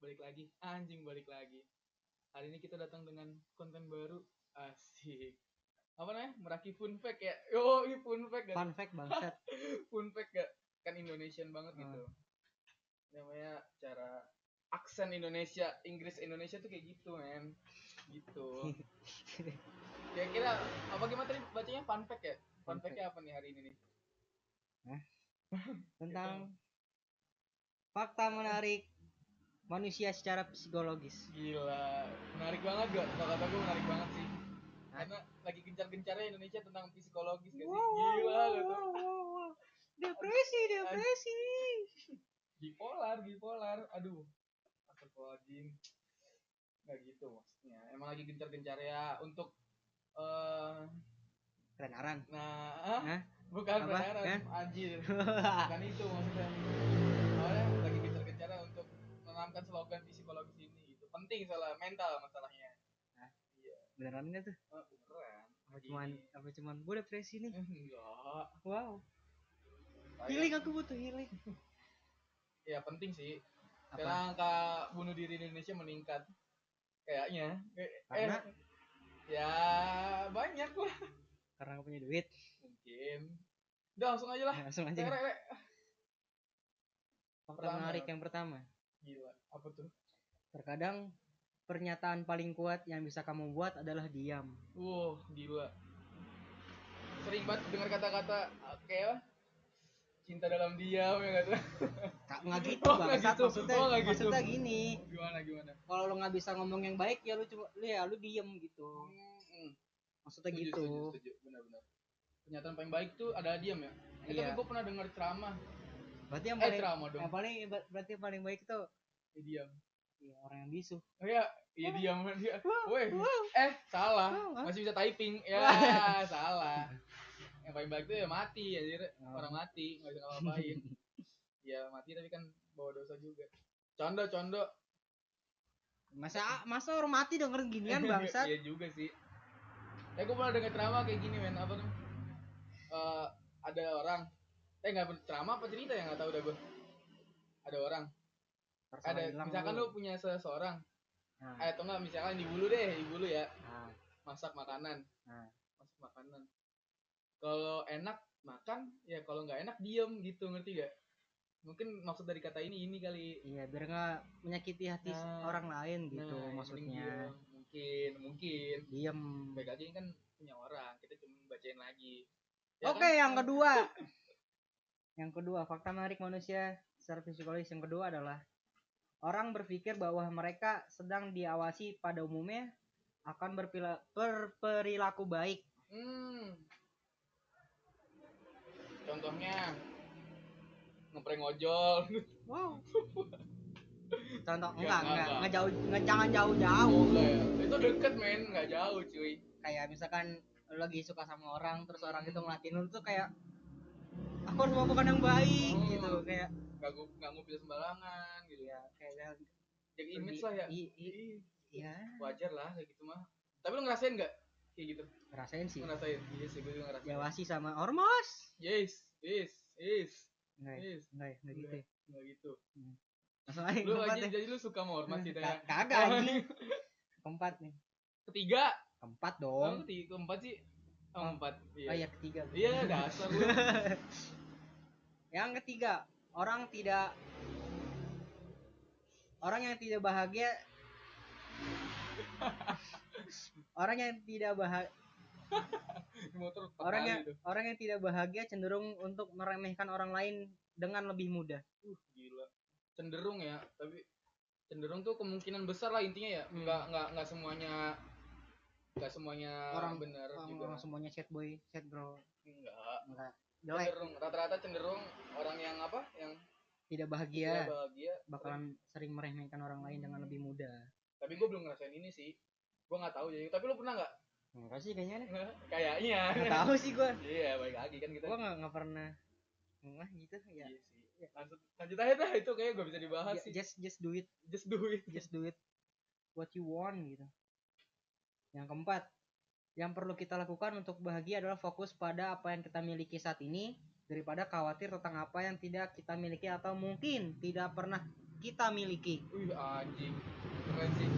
balik lagi. Anjing balik lagi. Hari ini kita datang dengan konten baru. Asik. Apa namanya? Meraki fun fact ya. Yo ini fun fact kan Fun fact bangsat. fun fact gak? Kan Indonesian banget Ah. gitu. Namanya cara aksen Indonesia Inggris Indonesia tuh kayak gitu men. Gitu. Kira-kira apa gimana tadi bacanya? Fun fact ya? Fun Fun fact-nya apa nih hari ini nih? Tentang fakta menarik manusia secara psikologis. Gila, menarik banget gak? Kalau kata gue menarik banget sih. Karena lagi gencar-gencarnya Indonesia tentang psikologis gak sih? Gila gitu. Depresi, depresi. Bipolar, bipolar. Aduh. Astagfirullahaladzim. Gak gitu maksudnya. Emang lagi gencar-gencarnya untuk eh Ketenaran. nah, ah, Hah? bukan Apa? beneran, Kan? anjir. Bukan itu maksudnya. Menanamkan slogan psikologis ini gitu. Penting soalnya mental masalahnya. Beneran enggak tuh? Oh, beneran. Apa cuman apa cuman gue depresi nih. Enggak. Wow. Kayak- Healing aku butuh healing. Ya penting sih. Apa? Karena angka bunuh diri di Indonesia meningkat. Kayaknya. Eh, Karena? eh, ya banyak lah. Karena aku punya duit. Mungkin. Udah langsung aja lah. Langsung aja. Fakta menarik yang pertama. Gila. Apa tuh? Terkadang pernyataan paling kuat yang bisa kamu buat adalah diam. Wow, gila. Sering banget dengar kata-kata kayak cinta dalam diam ya kata. Kak nggak gitu Oh, bangsat. gitu. maksudnya Oh, gitu. maksudnya gini Gimana gimana? kalau lo nggak bisa ngomong yang baik ya lu cuma lu ya lu diem gitu Hmm, maksudnya setuju, gitu Setuju, setuju. Benar-benar. Pernyataan paling baik tuh ada diam ya. Eh, Iya. tapi gue pernah dengar ceramah. Berarti yang Eh, paling ceramah dong. yang paling berarti yang paling baik itu Eh, diam. ya, orang yang bisu Oh iya, iya diam dia. Weh, eh salah. Masih bisa typing. Ya, salah. Yang paling baik tuh ya mati anjir. Oh. Orang mati, enggak bisa ngapa-ngapain. ya mati tapi kan bawa dosa juga. Condo, condo. masa masa orang mati denger ginian bangsat Iya juga sih. Eh gue pernah dengar ceramah kayak gini men, apa tuh? Eh ada orang eh nggak ceramah apa cerita ya nggak tahu dah gue. Ada orang, Terserah ada misalkan lu punya seseorang, nah, eh, atau enggak misalkan di bulu deh, di bulu ya, nah, masak makanan. Nah. Masak makanan. Kalau enak makan, ya kalau nggak enak diem gitu, ngerti gak? Mungkin maksud dari kata ini ini kali. iya biar nggak menyakiti hati Nah, orang lain gitu Nah, yang maksudnya. Mungkin, mungkin. diem Baik lagi kan punya orang, kita cuma bacain lagi. Ya oke kan? yang kedua yang kedua fakta menarik manusia secara psikologis yang kedua adalah orang berpikir bahwa mereka sedang diawasi pada umumnya akan berperilaku baik Hmm. Contohnya ngeprank ojol. wow contoh Enggak, enggak enggak, enggak enggak. enggak jauh enggak jangan jauh-jauh Enggak ya. Itu deket men, nggak jauh cuy. kayak misalkan lagi suka sama orang terus orang itu ngelatin lu tuh kayak aku harus melakukan yang baik Hmm. gitu kayak Gak gu nggak ngupil sembarangan gitu ya. ya kayak Jadi image lah ya. i- i- Ih, ya Wajar lah kayak gitu mah. Tapi lu ngerasain nggak kayak gitu? ngerasain sih Ngerasain? Iya sih, gue juga ngerasain. diawasi sama ormas Yes, yes, yes, enggak ya? yes. enggak ya enggak gitu ya Nggak gitu. langsung aja Lu aja jadi lu suka sama ormas gitu ya. Ka- kagak anjing keempat nih Ketiga. keempat Oh, dong keempat sih. Oh, empat. oh iya ketiga Iya, dasar lu. yang ketiga orang tidak orang yang tidak bahagia orang yang tidak bahagia orang yang tuh. orang yang tidak bahagia cenderung untuk meremehkan orang lain dengan lebih mudah Uh, gila. Cenderung ya, tapi cenderung tuh kemungkinan besar lah intinya ya. Hmm. Enggak enggak enggak semuanya enggak semuanya Orang- benar orang, juga. orang semuanya sad boy sad girl Enggak. enggak jelek Cenderung rata-rata cenderung orang yang apa? Yang tidak tidak bahagia bahagia. bakalan sering meremehkan orang lain dengan lebih mudah Tapi gue belum ngerasain ini sih. Gue nggak tahu jadi. Tapi lu pernah nggak? enggak sih kayaknya nih Kayaknya. nggak tahu sih gua Iya, baik lagi kan kita. gua nggak nggak pernah enggak gitu ya Iya sih. Lanjut, lanjut aja dah itu kayak gue bisa dibahas Ya, sih. just just do it Just do it. just do it what you want gitu yang keempat yang perlu kita lakukan untuk bahagia adalah fokus pada apa yang kita miliki saat ini daripada khawatir tentang apa yang tidak kita miliki atau mungkin tidak pernah kita miliki. Wih anjing. Keren sih.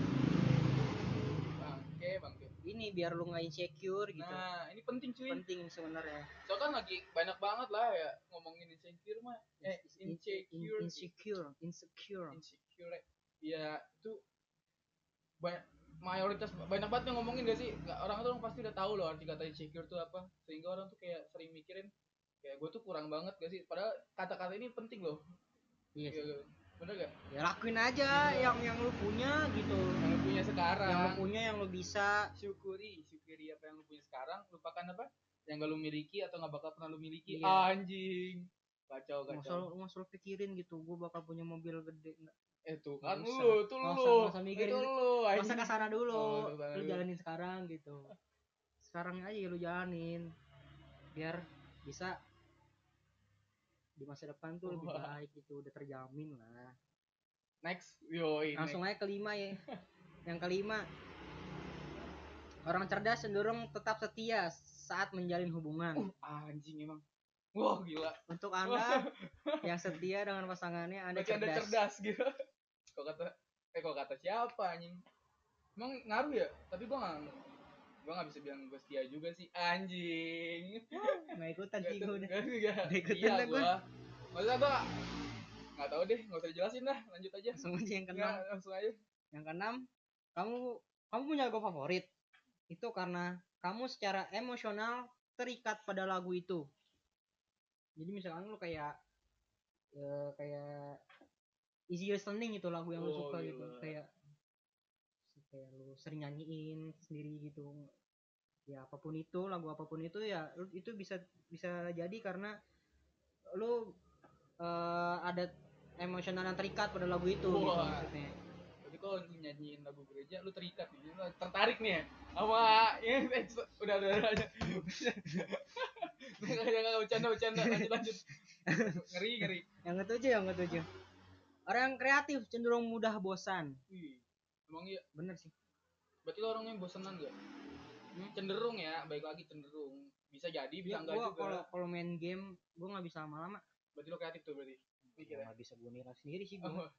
Bangke, bangke. Ini biar lu nggak insecure gitu. Nah, ini penting cuy. Penting sebenarnya. Soalnya kan lagi banyak banget lah ya ngomongin insecure mah. Eh, In- insecure. insecure, insecure. insecure ya itu banyak mayoritas banyak banget yang ngomongin gak sih? Nggak, orang tuh pasti udah tahu loh arti kata insecure tuh apa. Sehingga orang tuh kayak sering mikirin kayak gue tuh kurang banget gak sih? Padahal kata-kata ini penting loh. Iya sih. Iya, bener gak? Ya lakuin aja yang yang lu punya gitu. yang lu punya sekarang. Yang lu punya yang lu bisa. syukuri syukuri apa yang lu punya sekarang. Lupakan apa? Yang gak lu miliki atau gak bakal pernah lu miliki. Iya. anjing. Kacau kacau. Lu- nggak usah lu pikirin gitu, gue bakal punya mobil gede. Nggak eh tuh kan lu tuh Nggak lu mikirin. itu lu Nggak usah anjing. ke sana dulu. Oh, lu dulu. jalanin sekarang gitu. Sekarang aja lu jalanin. Biar bisa di masa depan tuh lebih baik gitu, udah terjamin lah. next yoi Langsung aja kelima ya. Yang kelima, orang cerdas cenderung tetap setia saat menjalin hubungan. Uh, anjing emang. Wah, gila. Untuk anda yang setia dengan pasangannya, anda Berarti Anda cerdas. cerdas gitu. Kok kata eh kok kata siapa anjing? Emang ngaruh ya? Tapi gua nggak gua nggak bisa bilang gua setia juga sih anjing. Nggak ikutan sih gue udah. Gak, gak, Nggak ikutan iya gua. gua. Maksudnya gua nggak tahu deh, nggak usah dijelasin lah, lanjut aja. Langsung aja yang keenam. Langsung aja. Yang keenam, kamu kamu punya lagu favorit. Itu karena kamu secara emosional terikat pada lagu itu. Jadi misalkan lu kayak eh, kayak easy listening itu lagu yang lu Oh, suka gitu, gila. kayak kayak lu sering nyanyiin sendiri gitu. Ya apa pun itu, lagu apa pun itu ya lu- itu bisa bisa jadi karena lu eh, ada emosional yang terikat pada lagu itu gitu Wah. maksudnya. Tapi kalau lu nyanyiin lagu gereja, lu terikat nih, lu tertarik nih ya sama ya, eh, udah udah udah. nggak, nggak, bercanda bercanda lanjut lanjut. Ngeri ngeri. Yang ketujuh, yang ketujuh. Orang yang kreatif cenderung mudah bosan. Wih, emang iya. Bener sih. Berarti lo orangnya bosenan gak? Hmm? Cenderung ya, baik lagi cenderung. Bisa jadi, bisa Ya, enggak gua juga. kalau kalau main game, gua nggak bisa lama-lama. Berarti lo kreatif tuh berarti. Mikir ya. Nggak bisa gua nilai sendiri sih gua. Oh,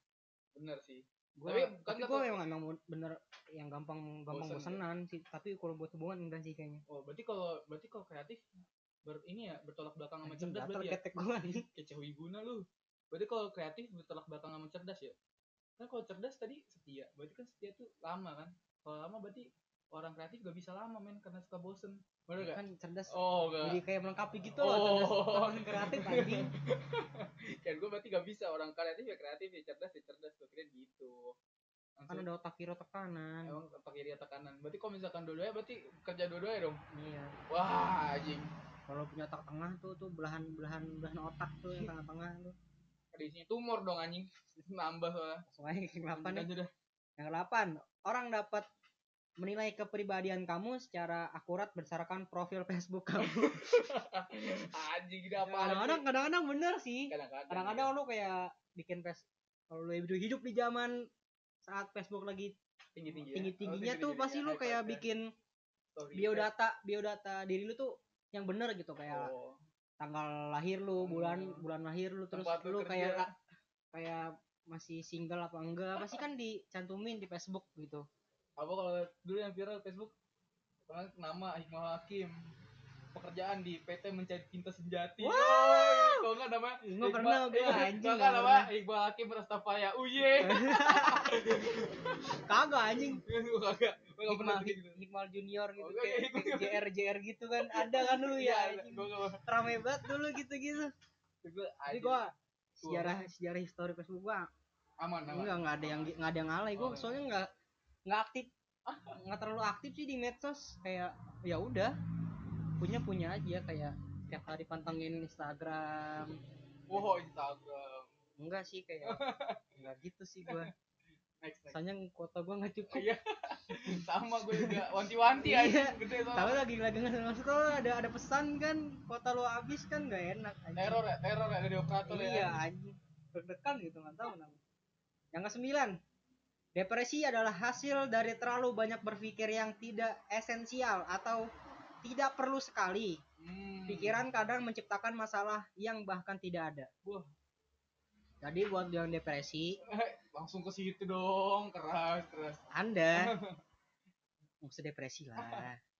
bener sih. Gua, Tapi tapi, kan kata- gua memang emang bener yang gampang gampang Bosen, bosenan sih. Tapi kalau buat hubungan enggak sih kayaknya. Oh, berarti kalau berarti kalau kreatif ber ini ya bertolak belakang sama cerdas berarti ya. ketek gua nih. Guna lu. Berarti kalau kreatif bertolak belakang sama cerdas ya. Kan kalau cerdas tadi setia. Berarti kan setia tuh lama kan. Kalau lama berarti orang kreatif gak bisa lama men karena suka bosen. Bener gak? Kan cerdas. Oh, Jadi enggak. kayak melengkapi gitu loh cerdas Oh. sama kreatif anjing. Kan gue berarti gak bisa orang kreatif ya kreatif ya cerdas ya cerdas. Gue kira gitu. Kan ada otak kiri otak kanan. Emang pakai dia tekanan. Berarti kalau misalkan dua-duanya berarti kerja dua-duanya dong. Iya. Wah, anjing. Kalau punya otak tengah tuh tuh belahan belahan belahan otak tuh yang tengah-tengah tuh. Isinya tumor dong anjing. Nambah soalnya. Aja yang delapan nih. Lanjut aja dah. Yang delapan, orang dapat menilai kepribadian kamu secara akurat berdasarkan profil Facebook kamu. Anjing ini apa Kadang-kadang kadang-kadang bener sih. Kadang-kadang. Kadang-kadang lu kayak bikin face kalau lu hidup hidup di zaman saat Facebook lagi tinggi-tinggi. tinggi-tingginya tuh pasti lu kayak bikin biodata biodata diri lu tuh yang bener gitu kayak Oh. Tanggal lahir lu, bulan Hmm. bulan lahir lu terus Tempat lu lu kayak kayak masih single apa enggak pasti kan dicantumin di Facebook gitu. Apa kalau dulu yang viral Facebook? Nama Hikmah Hakim. Pekerjaan di PT mencari cinta sejati. Wah. Woi, Kalau enggak nama Nggak pernah gua, anjing, Kalau nggak nama. Iqbal Hakim Rastafaya. Uye. Kagak anjing. Kagak. Pernah Hikmal, gitu. Hikmal Junior gitu Oh, kayak iya, iya. JR JR gitu kan ada kan dulu ya enggak. rame banget dulu gitu-gitu Gua tapi anjing. gua sejarah sejarah histori Facebook gua aman aman. enggak enggak ada yang enggak ada yang alay gua Oh, iya. soalnya enggak enggak aktif enggak terlalu aktif sih di medsos kayak ya udah punya punya aja kayak tiap hari pantengin Instagram Oh, Instagram. enggak sih kayak enggak gitu sih gua Next, next. soalnya kuota gua enggak cukup Iya. Sama gue juga wanti-wanti Iya. aja soalnya. Tahu lagi lagi nggak masuk kalau ada ada pesan kan kuota lo habis kan nggak enak anjing. Teror ya, teror ya dari operator iya ya. anjing deg-degan gitu nggak tahu kenapa yang ke sembilan depresi adalah hasil dari terlalu banyak berpikir yang tidak esensial atau tidak perlu sekali Hmm. pikiran kadang menciptakan masalah yang bahkan tidak ada Wah. jadi buat yang depresi langsung ke situ dong keras keras. Anda. Usah depresi lah.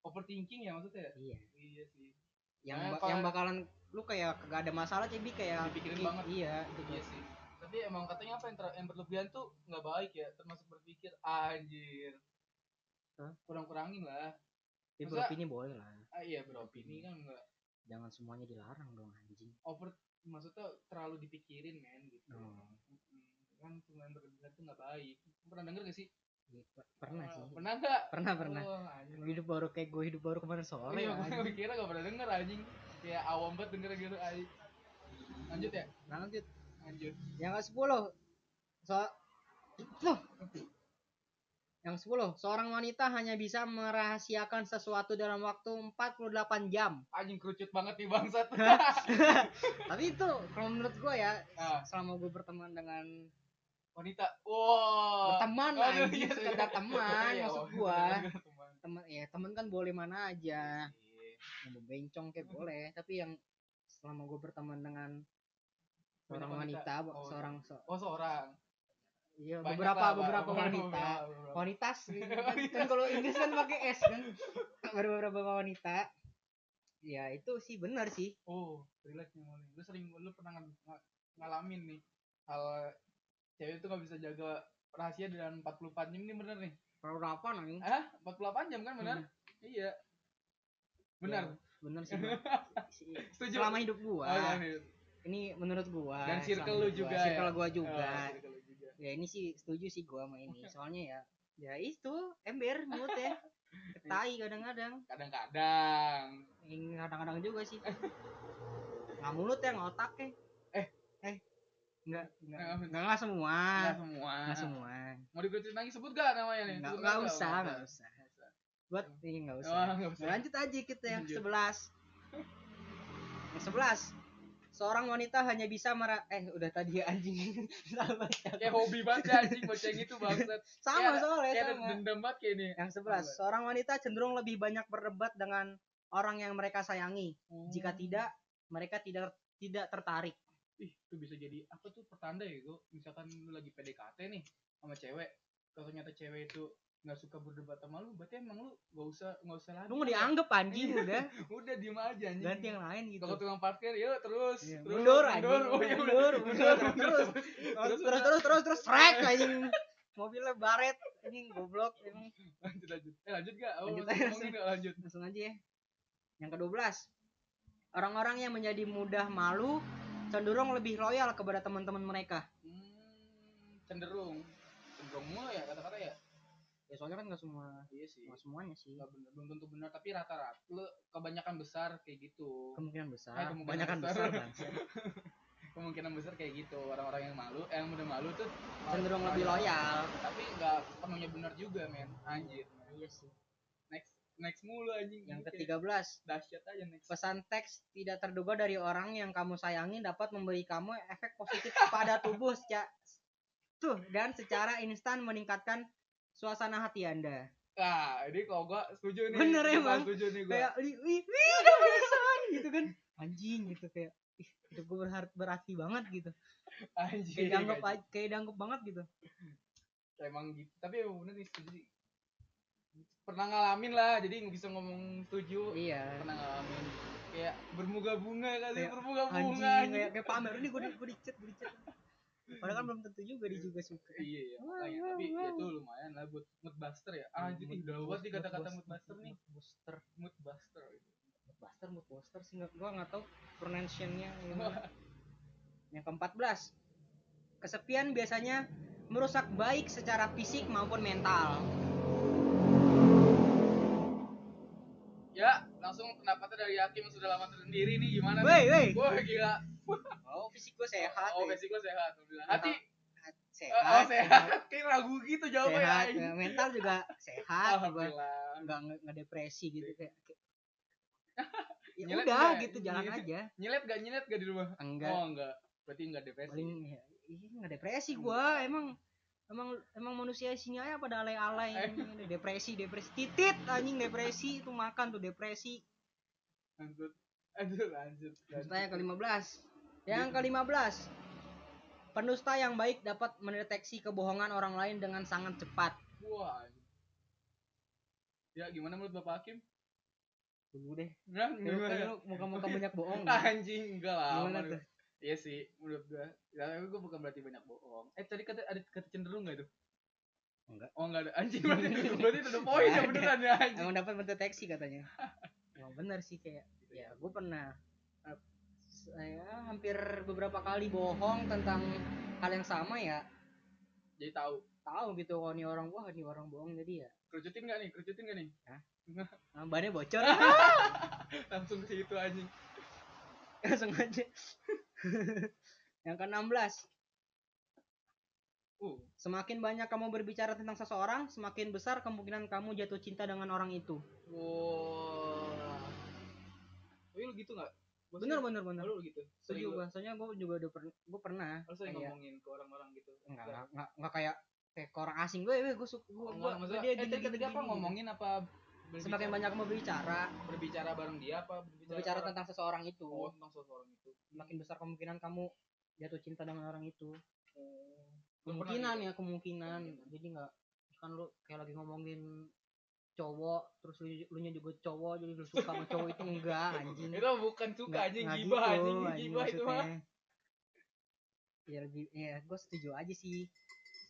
Overthinking ya maksudnya? Iya. Iya sih. Yang Nah, ba- yang bakalan lu kayak gak ada masalah jadi kayak Dipikirin banget. iya gitu. iya sih. Tapi emang katanya apa yang, yang berlebihan tuh nggak baik ya termasuk berpikir anjir. Hah? kurang kurangin lah Masa- beropini boleh lah. Ah iya beropini kan nggak. Jangan semuanya dilarang dong anjing. Over maksudnya terlalu dipikirin men gitu. Oh. Kan yang berlebihan tuh nggak baik. Pernah denger gak sih? Iya, per- pernah Ah, sih. pernah nggak? Pernah pernah. Oh, anjing. hidup baru kayak gue hidup baru kemarin sore iya, gue kira gak pernah denger anjing. Kayak awam banget denger gitu anjing. Lanjut ya? Lanjut. Lanjut. Yang ke 10 so Tuh. yang 10 seorang wanita hanya bisa merahasiakan sesuatu dalam waktu 48 jam. Anjing kerucut banget nih bangsat. Tapi itu kalau menurut gue ya ah, selama gue berteman dengan wanita. Wow berteman Aduh, anjing iya, sekedar iya. teman Iya, maksud oh, gua. bener-bener teman. teman ya teman kan boleh mana aja. Iya. mau bencong kayak boleh tapi yang selama gue berteman dengan seorang wanita. wanita, Oh, seorang se- oh seorang. Iya beberapa lah, beberapa wanita. wanitas kan, kan kalau Inggris kan pakai S kan. Beberapa wanita. Ya itu sih benar sih. Oh relax nih lu sering lu pernah ng- ng- ngalamin nih hal cewek itu nggak bisa jaga rahasia dalam 44 jam ini bener nih. Kalau apa nih ah 48 jam kan bener? Iya. Benar benar sih Bang. Si- setuju. selama hidup gua Oh, iya, iya. ini menurut gua Dan circle selama lu hidup juga gua, circle ya? gua juga. Oh, circle lu juga. ya ini sih setuju sih gua sama ini. Soalnya ya ya itu ember mulut ya ketai kadang-kadang. Kadang-kadang. Ini kadang-kadang juga sih. Nggak mulut ya nggak otak ya. Eh. eh nggak nggak. Eh, nggak nggak semua. Nggak semua. Nggak semua. Mau dikerucutin lagi sebut gak namanya? Nih nggak Sebut nggak nggak? usah Oh, nggak usah. Buat ini nggak Oh, usah nggak usah. lanjut aja kita yang Lanjut. sebelas. Yang sebelas. Seorang wanita hanya bisa mera eh udah tadi ya anjing. Baca. kayak hobi banget ya anjing baca yang itu bangsat. Sama ada- soalnya kayak sama. dendam banget kayak ini. Yang sebelas. Seorang wanita cenderung lebih banyak berdebat dengan orang yang mereka sayangi. Jika tidak mereka tidak tidak tertarik ih itu bisa jadi apa tuh pertanda ya gue misalkan lu lagi PDKT nih sama cewek kalau ternyata cewek itu nggak suka berdebat sama lu berarti emang lu gak usah nggak usah lagi lu mau dianggap anjing udah. Udah diem aja anjing. Ganti yang lain gitu. Kalau tukang parkir yuk terus Iya, terus mundur anjing. mundur. Oh, iya, mundur mundur terus terus terus. Terus terus terus trek anjing. Mobilnya baret anjing goblok emang. Lanjut lanjut. Eh lanjut gak oh, Lanjut aja, gak lanjut. Langsung aja ya. Yang ke-12 orang-orang yang menjadi mudah malu cenderung lebih loyal kepada teman-teman mereka. Hmm, cenderung. Cenderung mulu ya kata-kata ya? Ya soalnya kan nggak semua iya sih. nggak semuanya sih. Nggak bener, belum tentu benar tapi rata-rata lu kebanyakan besar kayak gitu. Kemungkinan besar. Eh, kemungkinan kebanyakan besar. besar, kemungkinan besar kayak gitu orang-orang yang malu eh, yang udah malu tuh cenderung lebih loyal. tapi nggak sepenuhnya benar juga men. Anjir. Iya sih next mulu anjing. Yang Ini ke-13 kayak dahsyat aja next. Pesan teks tidak terduga dari orang yang kamu sayangi dapat memberi kamu efek positif pada tubuh secara tuh dan secara instan meningkatkan suasana hati anda. Nah ini kalau gua setuju nih. Bener Gua emang. setuju nih gua. Kayak wih wih wih ada pesan gitu kan. Anjing gitu kayak ih hidup gue berarti, berarti banget gitu. Anjir kayak dianggap anjing. kayak dianggap banget gitu. Emang gitu. Tapi emang bener nih setuju sih. Pernah ngalamin lah jadi nggak bisa ngomong setuju. Iya. Pernah ngalamin. Kayak bermuga-bunga kali Kayak bermuga-bunga anjing anjing. kayak, kayak pamer ini gue gue dicet gue dicet padahal kan belum tentu juga dia juga suka. Iya iya. Makanya tapi ya itu lumayan lah buat mood buster ya. Anjir ih udah buat nih kata-kata mood buster nih. mood buster mood buster. Mood buster mood buster sih nggak gua nggak tahu pronunciation-nya. Yang keempat belas. Kesepian biasanya merusak baik secara fisik maupun mental ya langsung pendapatnya dari Hakim yang sudah lama tersendiri nih gimana woi nih? woi wah gila. Oh fisik gue sehat oh woi. basic gue sehat alhamdulillah. Hati? sehat. Oh sehat. kayak ragu gitu jawabnya sehat ya, mental juga sehat juga alhamdulillah. nggak nggak- nggak depresi gitu kayak ya Nyelet udah nggak? gitu jalan Nyelet. aja. nyelet gak nyelet gak di rumah? Enggak. Oh enggak berarti enggak depresi. Paling ya, iya nggak depresi gua emang emang emang manusia isinya ya pada alay-alay Eh. Ini depresi depresi titit anjing depresi itu makan tuh depresi lanjut lanjut lanjut Saya ke 15 yang ke 15 Pendusta yang baik dapat mendeteksi kebohongan orang lain dengan sangat cepat. Wah. Ya gimana menurut Bapak Hakim? Tunggu deh. Nah, kan lu muka-muka banyak bohong. Anjing enggak lah. Gimana aman tuh? Iya sih, menurut gua. Ya, tapi gua bukan berarti banyak bohong. Eh tadi kata ada kata cenderung enggak itu? Enggak. Oh enggak ada. Anjing berarti berarti itu poin ya Nggak ada. beneran ya anjing. Emang dapat mendeteksi katanya. Emang bener sih kayak ya gue pernah eh, saya hampir beberapa kali bohong tentang hal yang sama ya Jadi tahu. tahu gitu kalau nih orang wah nih orang bohong jadi ya Kerucutin enggak nih? Kerucutin enggak nih? ah, bannya bocor Langsung ke situ anjing. langsung aja yang ke 16 Uh, semakin banyak kamu berbicara tentang seseorang semakin besar kemungkinan kamu jatuh cinta dengan orang itu wah. Tapi lu gitu enggak? bener bener bener Lu gitu. Setuju lu- bahasanya gue juga udah per, gue pernah lu sering kayak ngomongin ke orang-orang gitu. enggak enggak enggak, enggak kayak kayak ke orang asing gue gue suka gue gue maksudnya, dia eh, gini, tadi gini, tadi apa ngomongin apa berbicara, semakin banyak kamu berbicara. Berbicara bareng dia apa berbicara, berbicara tentang seseorang itu. Oh, tentang seseorang itu. Semakin besar kemungkinan kamu jatuh cinta dengan orang itu. Oh. Kemungkinan gitu? ya kemungkinan. Jadi nggak kan lu kayak lagi ngomongin cowok terus lu, lu nya juga cowok jadi lu suka sama cowok itu enggak anjing. Itu bukan suka Nggak- anjing. gibah gitu, anjing. gibah itu mah. ya lebih ya gue setuju aja sih.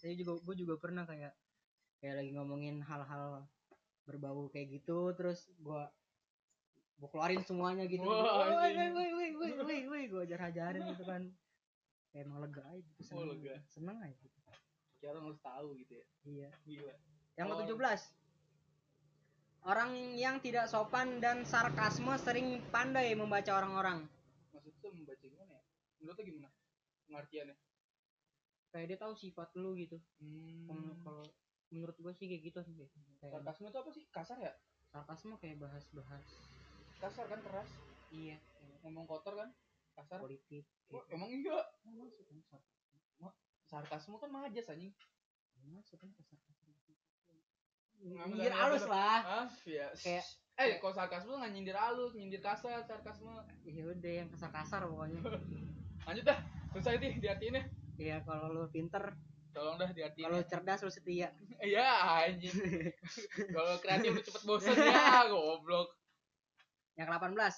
Saya juga gue juga pernah kayak kayak lagi ngomongin hal-hal berbau kayak gitu terus gue gue keluarin semuanya gitu woi anjing. woi woi woi woi woi gue ajar ajarin gitu kan kayak emang lega aja gitu Oh, seneng, lega. seneng aja gitu. Kayak orang harus tahu gitu ya iya gila yang Oh. ke 17 Orang yang tidak sopan dan sarkasme sering pandai membaca orang-orang. maksud tuh membaca gimana ya menurut lu gimana pengertiannya Kayak dia tahu sifat lu gitu. hmm. Kalau kalau menurut gue sih kayak gitu sih. Kayak sarkasme itu apa sih? Kasar ya? Sarkasme kayak bahas-bahas. Kasar kan keras? Iya. Ngomong kotor kan? Kasar? Politik. Wah, Gitu. emang enggak Nggak masuk kan sarkasme. sarkasme kan majas anjing. Nggak masuk kan sarkasme. Nggak, Nyindir halus lah. ah iya. Kayak eh kalau sarkasme nggak nyindir halus? Nyindir kasar sarkasme. Ya udah yang kasar-kasar pokoknya. lanjut dah. Selesai nih diartiin ya Iya kalau lu pinter, tolong dah diartiin kalau cerdas lu setia. Iya anjing. Kalau kreatif lu cepet bosan ya, goblok. Yang ke-18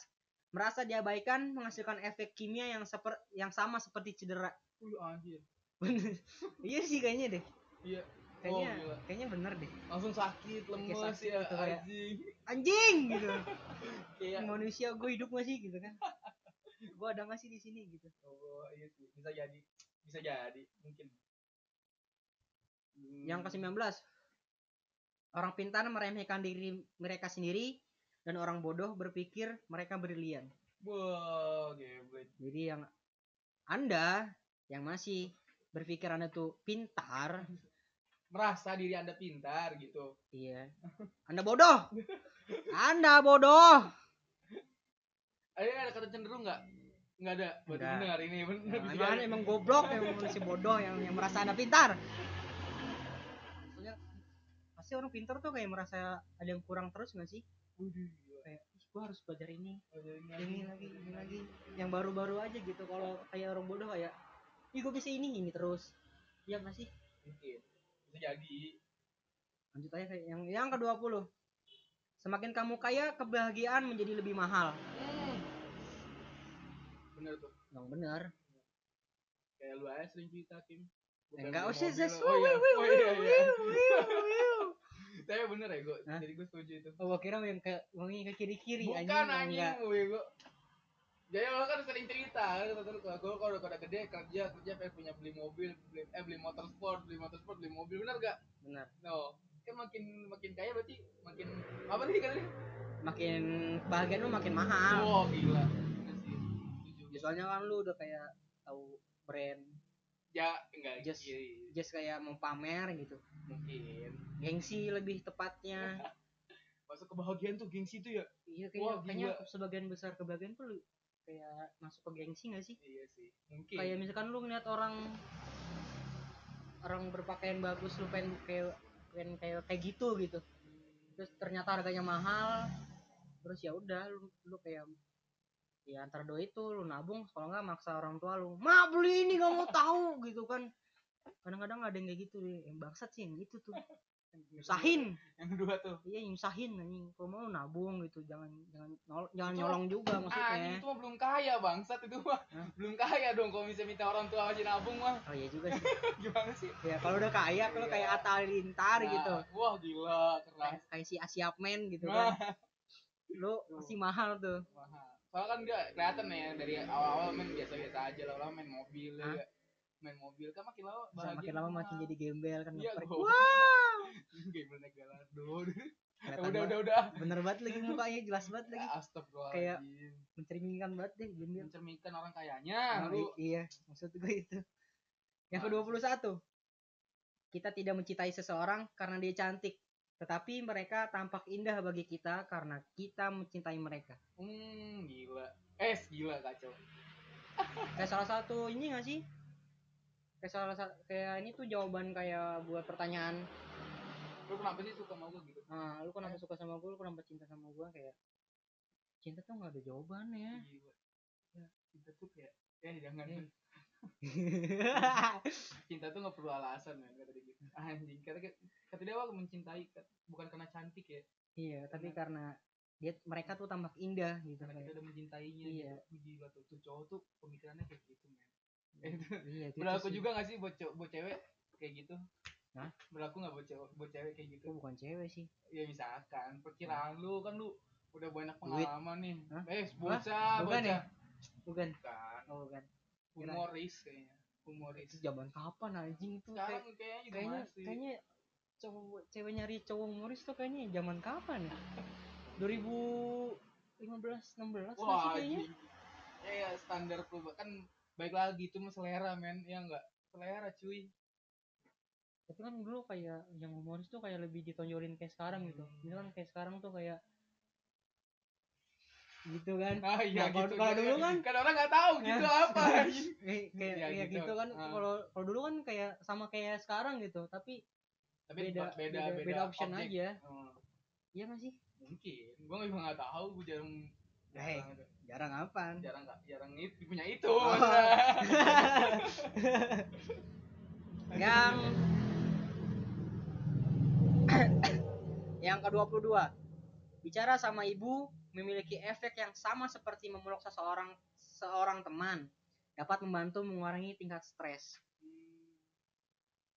merasa diabaikan menghasilkan efek kimia yang seper yang sama seperti cedera. Wih anjir. Iya sih kayaknya deh. Iya. Kayaknya Oh, gila. kayaknya bener deh. Langsung sakit, lemes sakit ya gitu, kayak- anjing. Anjing gitu. Kayak Manusia gue hidup gak sih gitu kan? gue ada gak sih di sini gitu. oh, iya sih. Bisa jadi. Bisa jadi, mungkin. Hmm. Yang ke-19 orang pintar meremehkan diri mereka sendiri dan orang bodoh berpikir mereka brilian. Wah, gebet. Jadi yang Anda yang masih berpikir Anda tuh pintar, Merasa diri Anda pintar gitu. iya. Anda bodoh. Anda bodoh. Ada ada kata cenderung nggak? Nggak ada. Nggak. benar ini benar. Nah, emang, emang goblok emang manusia bodoh yang yang merasa anda pintar pasti orang pintar tuh kayak merasa ada yang kurang terus nggak sih Waduh, gila. kayak ih gua harus belajar ini ini ini lagi ini lagi yang baru-baru aja gitu kalau kayak orang bodoh kayak ih gua bisa ini ini terus iya nggak sih Mungkin. Bisa jadi. lanjut aja kayak yang yang ke 20 semakin kamu kaya kebahagiaan menjadi lebih mahal Hmm. Bener tuh. yang benar Kayak lu aja sering cerita Kim. Bukan enggak usah Zes. Oh iya, oh iya, iya. iya. Tapi bener ya gue, jadi gue setuju itu. Oh, gua kira yang ke wangi ke kiri-kiri Bukan anjing, enggak. gue gue. Jadi lo kan sering cerita, gue kalau kalau udah gede kerja kerja pengen punya beli mobil, beli eh beli motor sport, beli motor sport, beli mobil bener gak? Benar. No, kan makin makin kaya berarti makin apa nih katanya? Makin bahagia lu makin mahal. Oh gila, Bener. Setuju. Ya, soalnya kan lu udah kayak tahu brand Ya enggak Just- iya, just kayak mau pamer gitu. mungkin. Gengsi lebih tepatnya. Masuk kebahagiaan tuh gengsi tuh ya? iya Wah, kayaknya kayaknya gila. sebagian besar kebahagiaan tuh kayak masuk ke gengsi gak sih? Iya sih, mungkin. Kayak misalkan lu ngeliat orang orang berpakaian bagus lu pengen kayak pengen kayak kayak gitu gitu. Terus ternyata harganya mahal. Terus ya udah lu lu kayak ya antara dua itu lu nabung kalau nggak maksa orang tua lu mak beli ini gak mau tahu gitu kan. Kadang-kadang ada yang kayak gitu deh yang bangsat sih yang gitu tuh. Nyusahin. yang kedua tuh. Iya nyusahin anjing. Kalau mau nabung gitu jangan jangan nol- jangan nyolong juga anjing maksudnya itu mah belum kaya bangsat. Itu mah Hah? belum kaya dong kalau bisa minta orang tua aja nabung mah. Oh iya juga sih. Gimana sih? Ya kalau udah kaya kalau Iya. kayak Atta Halilintar Nah, gitu. wah gila keren. Kayak, kayak si Asia Man gitu Nah, kan. Lu pasti mahal tuh. Mahal. Soalnya kan dia kelihatan ya dari awal-awal main biasa-biasa aja lah main mobil Hah? ya. main mobil kan makin lama bahagia makin lama makin jadi gembel kan Iya, wah gamer Galado Kelihatan udah udah udah. bener banget lagi mukanya jelas banget lagi. Astagfirullahaladzim. Kayak mencerminkan banget deh gembel. Mencerminkan orang kayanya lu i- iya maksud gue itu. Yang ke 21 kita tidak mencintai seseorang karena dia cantik tetapi mereka tampak indah bagi kita karena kita mencintai mereka. Hmm gila. Eh gila kacau. Kayak salah satu ini gak sih? Kayak salah satu kayak ini tuh jawaban kayak buat pertanyaan. Lu kenapa sih suka sama gue gitu? Ah lu kenapa suka sama gue lu kenapa cinta sama gue kayak cinta tuh nggak ada jawabannya. Gila ya, cinta tuh kayak ya jangan Eh. cinta tuh nggak perlu alasan men kata dia. Gitu anjing kata kata dia aku mencintai bukan karena cantik ya. Iya tapi karena dia mereka tuh tampak indah gitu karena kita kayak udah mencintainya Iya. gitu. Gila tuh tuh cowok tuh pemikirannya kayak gitu men. Eh, itu iya gitu berlaku sih. juga gak sih buat cowok buat cewek kayak gitu? Hah? berlaku nggak buat cewek buat cewek kayak gitu? Bukan cewek sih? Ya misalkan perkiraan lu kan lu udah banyak Duit. pengalaman nih. Hah? eh bocah Bukan bocah. Ya? bukan. Bukan. Oh bukan humoris kayaknya. Humoris. Itu zaman kapan anjing tuh? Kayak, sekarang kayaknya juga kayaknya masih. kayaknya cowok cewek nyari cowok humoris tuh kayaknya zaman kapan ya? 2015 16 masih wah kayaknya. ya, ya standar perubahan kan baik lagi itu mah selera men. Ya enggak selera cuy. Tapi kan dulu kayak yang humoris tuh kayak lebih ditonjolin kayak sekarang gitu. Hmm. ini kan kayak sekarang tuh kayak gitu kan ah iya Nah, kalau- gitu kalau Gua- dulu kan- kan orang nggak tahu gitu apa anjing. kayak Iya, kayak gitu. gitu kan Ah. kalau kalau dulu kan kayak sama kayak sekarang gitu tapi tapi beda beda beda, beda, option objek. aja Oh, iya nggak sih mungkin gua juga nggak tahu gua jarang Eh. jarang jarang apaan jarang nggak jarang itu punya itu Oh. yang yang ke-22 bicara sama ibu memiliki efek yang sama seperti memeluk seseorang seorang teman dapat membantu mengurangi tingkat stres.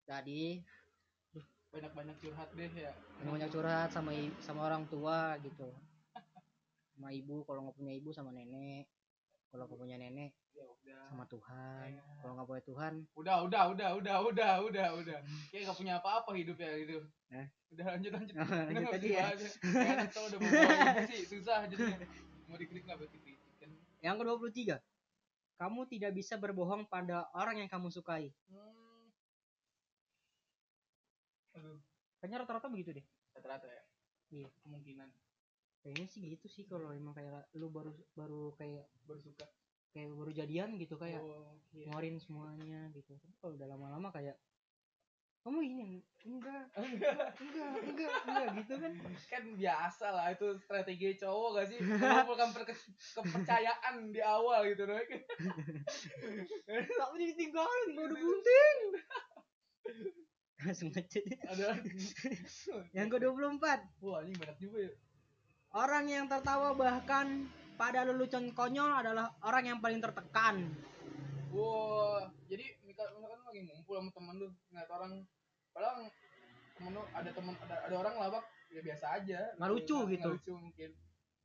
Jadi banyak banyak curhat deh ya. banyak curhat sama sama orang tua gitu. Sama ibu kalau nggak punya ibu sama nenek. Kalau nggak punya nenek ya udah sama Tuhan. kalau nggak punya Tuhan udah udah udah udah udah udah udah. Kayak nggak punya apa-apa hidup ya gitu Eh? udah lanjut lanjut. Lanjut tadi ya. Enak tau udah mau sih susah jadinya. Mau dikritik nggak berarti kan yang ke-23 kamu tidak bisa berbohong pada orang yang kamu sukai. Hmm. aduh. Kayaknya rata-rata begitu deh. Rata-rata ya? Iya. kemungkinan. Kayaknya sih gitu sih kalau emang kayak lu baru baru kayak baru suka kayak baru jadian gitu kayak oh, iya. ngeluarin semuanya gitu. Tapi kalau udah lama-lama kayak kamu ini enggak Enggak. enggak enggak enggak gitu kan. Kan biasa lah itu strategi cowok gak sih? Mengumpulkan kepercayaan di awal gitu loh tapi ditinggalin gak udah bunting langsung aja deh. ada. Yang ke-24 wah ini banyak juga ya. Orang yang tertawa bahkan pada lelucon konyol adalah orang yang paling tertekan. Wah jadi misal- misalkan lu lagi ngumpul sama temen lu ngeliat orang. Padahal temen lu ada temen ada, ada orang lawak ya biasa aja. Nggak lucu gitu. nggak lucu mungkin.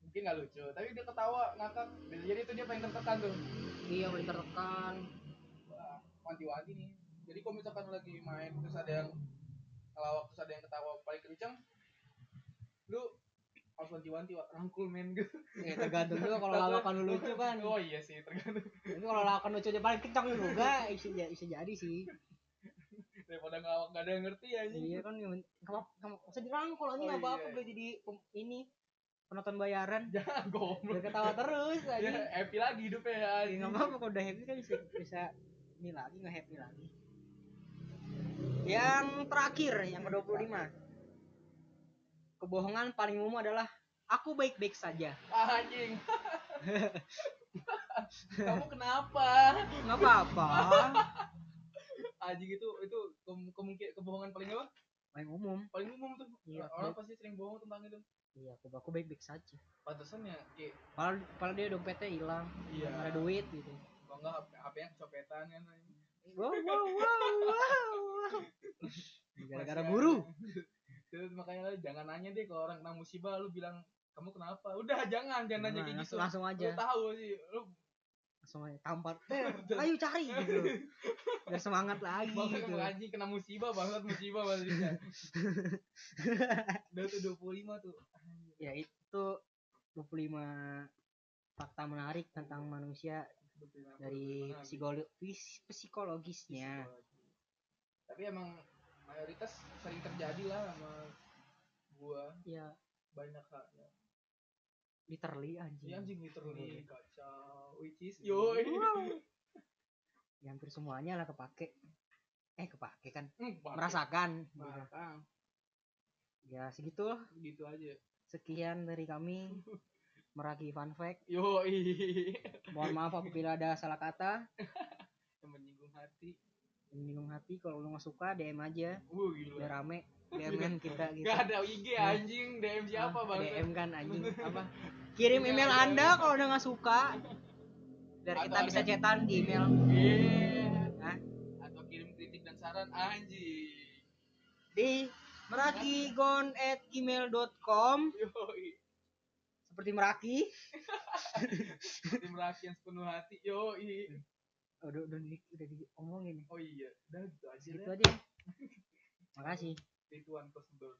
Mungkin nggak lucu. Tapi dia ketawa ngakak. Jadi itu dia paling tertekan tuh. Iya paling tertekan. Wah wanti-wanti nih. Jadi kalau misalkan lagi main terus ada yang ngelawak terus ada yang ketawa paling kenceng lu harus wanti-wanti rangkul men. Gitu ya tergantung juga kalau lawakan lu lucu kan oh iya sih tergantung. Tapi kalau lawakan lucunya paling kencang juga bisa, ja- bisa jadi sih. Daripada ngelawak gak ada yang ngerti ya iya kan kamu kamu usah dirangkul ini Oh, apa apa iya. udah jadi ini penonton bayaran. Jangan goblok. Udah ketawa terus ya aja happy lagi hidupnya ya ya nggak apa-apa kalau udah happy kan bisa bisa ini lagi nggak happy lagi. Yang terakhir yang ke 25 kebohongan paling umum adalah aku baik-baik saja. Ah, anjing. Kamu kenapa? Nggak apa-apa. Anjing itu itu ke- kemungkin kebohongan paling apa? Main umum. Paling umum tuh. Iya, orang baik. pasti sering bohong tentang itu. Iya aku aku baik baik saja. Pantesan ya kayak padahal padahal dia dompetnya hilang. Iya. nggak ada duit gitu. Kalau enggak HP yang kecopetan kan wow wow wow wow. Gara-gara ada. Terus makanya lu jangan nanya deh kalau orang kena musibah lu bilang kamu kenapa? Udah jangan jangan nanya Nah, kayak gitu. langsung, aja. Lu tahu sih, lu langsung aja tampar. Ayo cari gitu. Biar semangat lagi banget gitu. anjing kena musibah banget musibah banget. Udah tuh 25 tuh. ya itu 25 fakta menarik tentang manusia 25 dari gimana, psikolo pis- psikologisnya. Tapi emang mayoritas sering terjadi lah sama gua. Ya. Banyak haknya. Literally anjing Iya anjing literally kacau. Which is yoi. Wow. Ya, hampir semuanya lah kepake eh kepake kan Hmm, merasakan. Merasakan. ya segitu lah. Gitu aja. sekian dari kami meraki fun fact Yoi. mohon maaf apabila ada salah kata Yang menyinggung hati. menyinggung hati kalau lu nggak suka DM aja Wuh gila. biar rame DM kan kita gitu Gak ada IG anjing, DM siapa Ah, bang? DM kan anjing apa kirim Iya, email iya, anda iya. kalau udah nggak suka biar Atau kita bisa ada- cetan di email Iya. Atau kirim kritik dan saran anjing. di merakigon@gmail.com seperti meraki Tim rakyat sepenuh hati. Yoi. Oh, udah udah udah diomongin Oh iya, udah gitu aja gitu lah. aja makasih Rituan Kosber.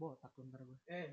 botak lu ntar gue Eh,